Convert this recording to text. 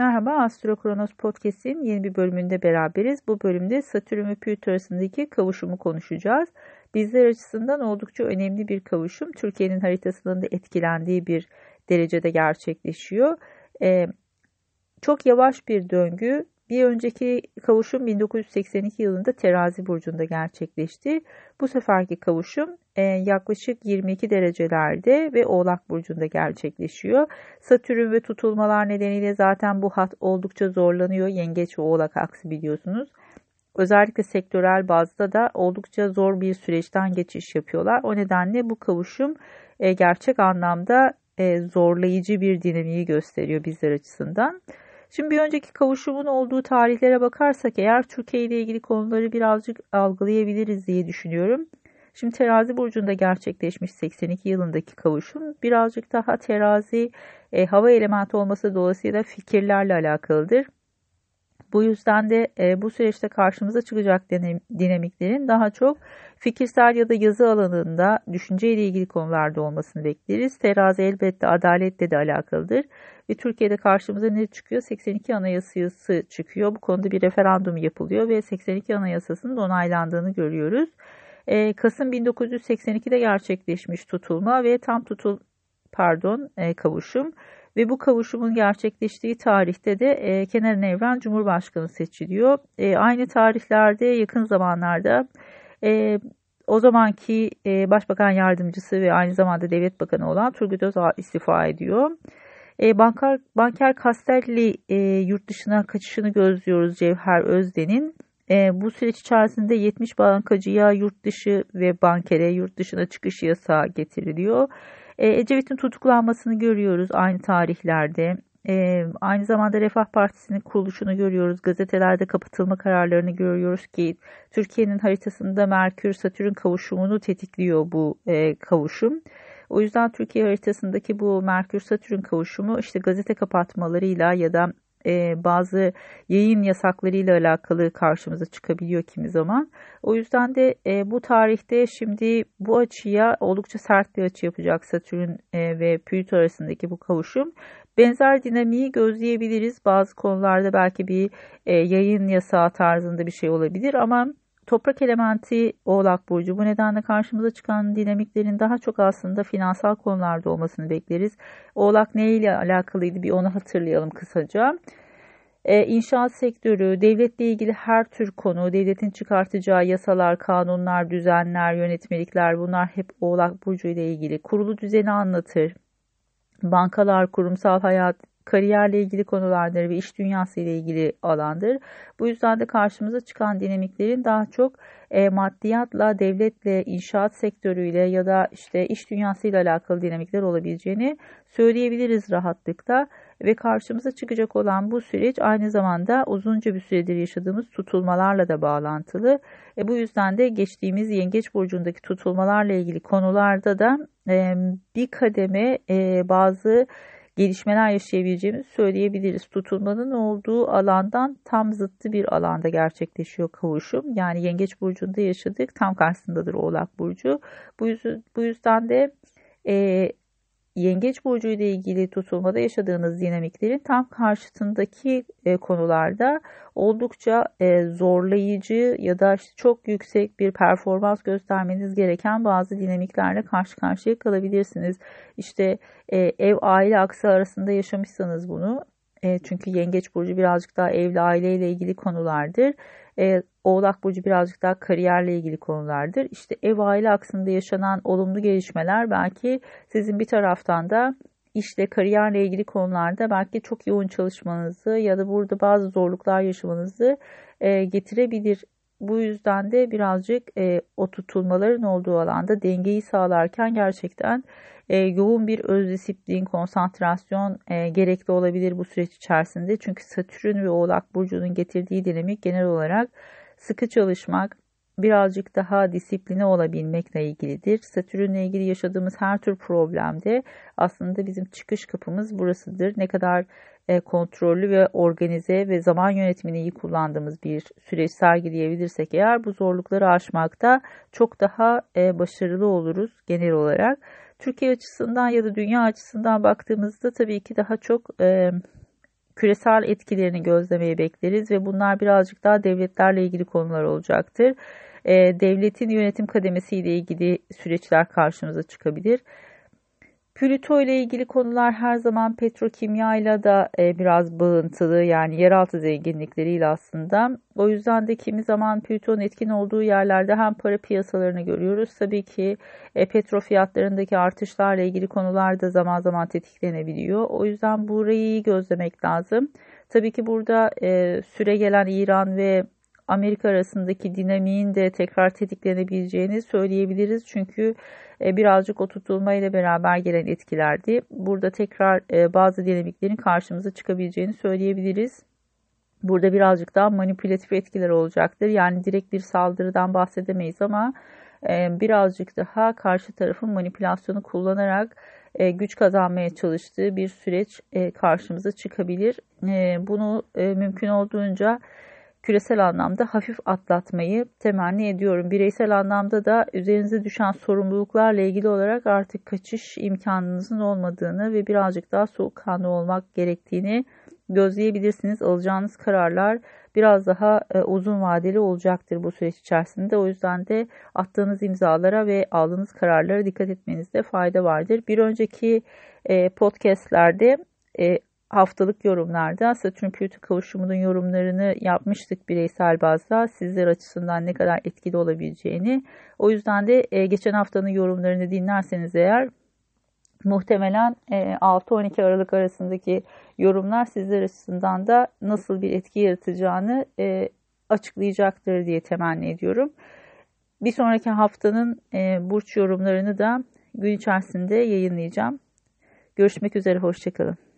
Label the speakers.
Speaker 1: Merhaba Astro Kronos Podcast'in yeni bir bölümünde beraberiz. Bu bölümde Satürn ve Plüto arasındaki kavuşumu konuşacağız. Bizler açısından oldukça önemli bir kavuşum. Türkiye'nin haritasının da etkilendiği bir derecede gerçekleşiyor. Ee, çok yavaş bir döngü. Bir önceki kavuşum 1982 yılında Terazi burcunda gerçekleşti. Bu seferki kavuşum e, yaklaşık 22 derecelerde ve Oğlak burcunda gerçekleşiyor. Satürn ve tutulmalar nedeniyle zaten bu hat oldukça zorlanıyor. Yengeç ve Oğlak aksi biliyorsunuz. Özellikle sektörel bazda da oldukça zor bir süreçten geçiş yapıyorlar. O nedenle bu kavuşum e, gerçek anlamda e, zorlayıcı bir dinamiği gösteriyor bizler açısından. Şimdi bir önceki kavuşumun olduğu tarihlere bakarsak eğer Türkiye ile ilgili konuları birazcık algılayabiliriz diye düşünüyorum. Şimdi terazi burcunda gerçekleşmiş 82 yılındaki kavuşum birazcık daha terazi e, hava elementi olması dolayısıyla fikirlerle alakalıdır. Bu yüzden de e, bu süreçte karşımıza çıkacak dinamiklerin daha çok fikirsel ya da yazı alanında düşünce ile ilgili konularda olmasını bekleriz. Terazi elbette adaletle de alakalıdır. Ve Türkiye'de karşımıza ne çıkıyor? 82 Anayasası çıkıyor. Bu konuda bir referandum yapılıyor ve 82 Anayasası'nın onaylandığını görüyoruz. E, Kasım 1982'de gerçekleşmiş tutulma ve tam tutul pardon e, kavuşum ve bu kavuşumun gerçekleştiği tarihte de e, Kenan Evren Cumhurbaşkanı seçiliyor. E, aynı tarihlerde yakın zamanlarda e, o zamanki e, Başbakan Yardımcısı ve aynı zamanda Devlet Bakanı olan Turgut Özal istifa ediyor. E, banker, banker Castelli e, yurt dışına kaçışını gözlüyoruz Cevher Özden'in. E, bu süreç içerisinde 70 bankacıya yurt dışı ve bankere yurt dışına çıkış yasağı getiriliyor. E, Ecevit'in tutuklanmasını görüyoruz aynı tarihlerde. E, aynı zamanda Refah Partisi'nin kuruluşunu görüyoruz. Gazetelerde kapatılma kararlarını görüyoruz ki Türkiye'nin haritasında Merkür-Satürn kavuşumunu tetikliyor bu e, kavuşum. O yüzden Türkiye haritasındaki bu Merkür-Satürn kavuşumu işte gazete kapatmalarıyla ya da e, bazı yayın yasaklarıyla alakalı karşımıza çıkabiliyor kimi zaman. O yüzden de e, bu tarihte şimdi bu açıya oldukça sert bir açı yapacak Satürn e, ve Plüto arasındaki bu kavuşum. Benzer dinamiği gözleyebiliriz. Bazı konularda belki bir e, yayın yasağı tarzında bir şey olabilir ama Toprak elementi Oğlak Burcu. Bu nedenle karşımıza çıkan dinamiklerin daha çok aslında finansal konularda olmasını bekleriz. Oğlak ne ile alakalıydı bir onu hatırlayalım kısaca. Ee, inşaat sektörü, devletle ilgili her tür konu, devletin çıkartacağı yasalar, kanunlar, düzenler, yönetmelikler bunlar hep Oğlak Burcu ile ilgili. Kurulu düzeni anlatır. Bankalar, kurumsal hayat, kariyerle ilgili konulardır ve iş dünyası ile ilgili alandır. Bu yüzden de karşımıza çıkan dinamiklerin daha çok e, maddiyatla, devletle, inşaat sektörüyle ya da işte iş dünyası ile alakalı dinamikler olabileceğini söyleyebiliriz rahatlıkla ve karşımıza çıkacak olan bu süreç aynı zamanda uzunca bir süredir yaşadığımız tutulmalarla da bağlantılı. E, bu yüzden de geçtiğimiz Yengeç Burcu'ndaki tutulmalarla ilgili konularda da e, bir kademe e, bazı gelişmeler yaşayabileceğimizi söyleyebiliriz. Tutulmanın olduğu alandan tam zıttı bir alanda gerçekleşiyor kavuşum. Yani Yengeç Burcu'nda yaşadık. Tam karşısındadır Oğlak Burcu. Bu, yüzden, bu yüzden de e, Yengeç burcu ile ilgili tutulmada yaşadığınız dinamiklerin tam karşıtındaki e, konularda oldukça e, zorlayıcı ya da işte çok yüksek bir performans göstermeniz gereken bazı dinamiklerle karşı karşıya kalabilirsiniz. İşte e, ev aile aksı arasında yaşamışsanız bunu e, çünkü yengeç burcu birazcık daha evli aileyle ilgili konulardır. E, Oğlak Burcu birazcık daha kariyerle ilgili konulardır. İşte ev aile aksında yaşanan olumlu gelişmeler belki sizin bir taraftan da işle kariyerle ilgili konularda belki çok yoğun çalışmanızı ya da burada bazı zorluklar yaşamanızı e, getirebilir. Bu yüzden de birazcık e, o tutulmaların olduğu alanda dengeyi sağlarken gerçekten e, yoğun bir öz disiplin, konsantrasyon e, gerekli olabilir bu süreç içerisinde. Çünkü Satürn ve Oğlak Burcu'nun getirdiği dinamik genel olarak sıkı çalışmak, birazcık daha disipline olabilmekle ilgilidir. Satürn'le ilgili yaşadığımız her tür problemde aslında bizim çıkış kapımız burasıdır. Ne kadar e, kontrollü ve organize ve zaman yönetimini iyi kullandığımız bir süreç sergileyebilirsek eğer bu zorlukları aşmakta çok daha e, başarılı oluruz genel olarak. Türkiye açısından ya da dünya açısından baktığımızda tabii ki daha çok e, küresel etkilerini gözlemeye bekleriz ve bunlar birazcık daha devletlerle ilgili konular olacaktır. Devletin yönetim kademesiyle ilgili süreçler karşımıza çıkabilir. Plüto ile ilgili konular her zaman petrokimya ile de biraz bağıntılı yani yeraltı zenginlikleriyle aslında. O yüzden de kimi zaman Plüton'un etkin olduğu yerlerde hem para piyasalarını görüyoruz. Tabii ki e, petro fiyatlarındaki artışlarla ilgili konular da zaman zaman tetiklenebiliyor. O yüzden burayı iyi gözlemek lazım. Tabii ki burada e, süre gelen İran ve Amerika arasındaki dinamiğin de tekrar tetiklenebileceğini söyleyebiliriz. Çünkü e, birazcık o tutulmayla beraber gelen etkilerdi. Burada tekrar e, bazı dinamiklerin karşımıza çıkabileceğini söyleyebiliriz. Burada birazcık daha manipülatif etkiler olacaktır. Yani direkt bir saldırıdan bahsedemeyiz ama e, birazcık daha karşı tarafın manipülasyonu kullanarak güç kazanmaya çalıştığı bir süreç karşımıza çıkabilir. Bunu mümkün olduğunca küresel anlamda hafif atlatmayı temenni ediyorum. Bireysel anlamda da üzerinize düşen sorumluluklarla ilgili olarak artık kaçış imkanınızın olmadığını ve birazcık daha soğukkanlı olmak gerektiğini gözleyebilirsiniz. Alacağınız kararlar biraz daha e, uzun vadeli olacaktır bu süreç içerisinde. O yüzden de attığınız imzalara ve aldığınız kararlara dikkat etmenizde fayda vardır. Bir önceki e, podcastlerde e, haftalık yorumlarda Satürn Plüto kavuşumunun yorumlarını yapmıştık bireysel bazda sizler açısından ne kadar etkili olabileceğini. O yüzden de e, geçen haftanın yorumlarını dinlerseniz eğer muhtemelen 6-12 e, Aralık arasındaki yorumlar sizler açısından da nasıl bir etki yaratacağını e, açıklayacaktır diye temenni ediyorum. Bir sonraki haftanın burç yorumlarını da gün içerisinde yayınlayacağım. Görüşmek üzere, hoşçakalın.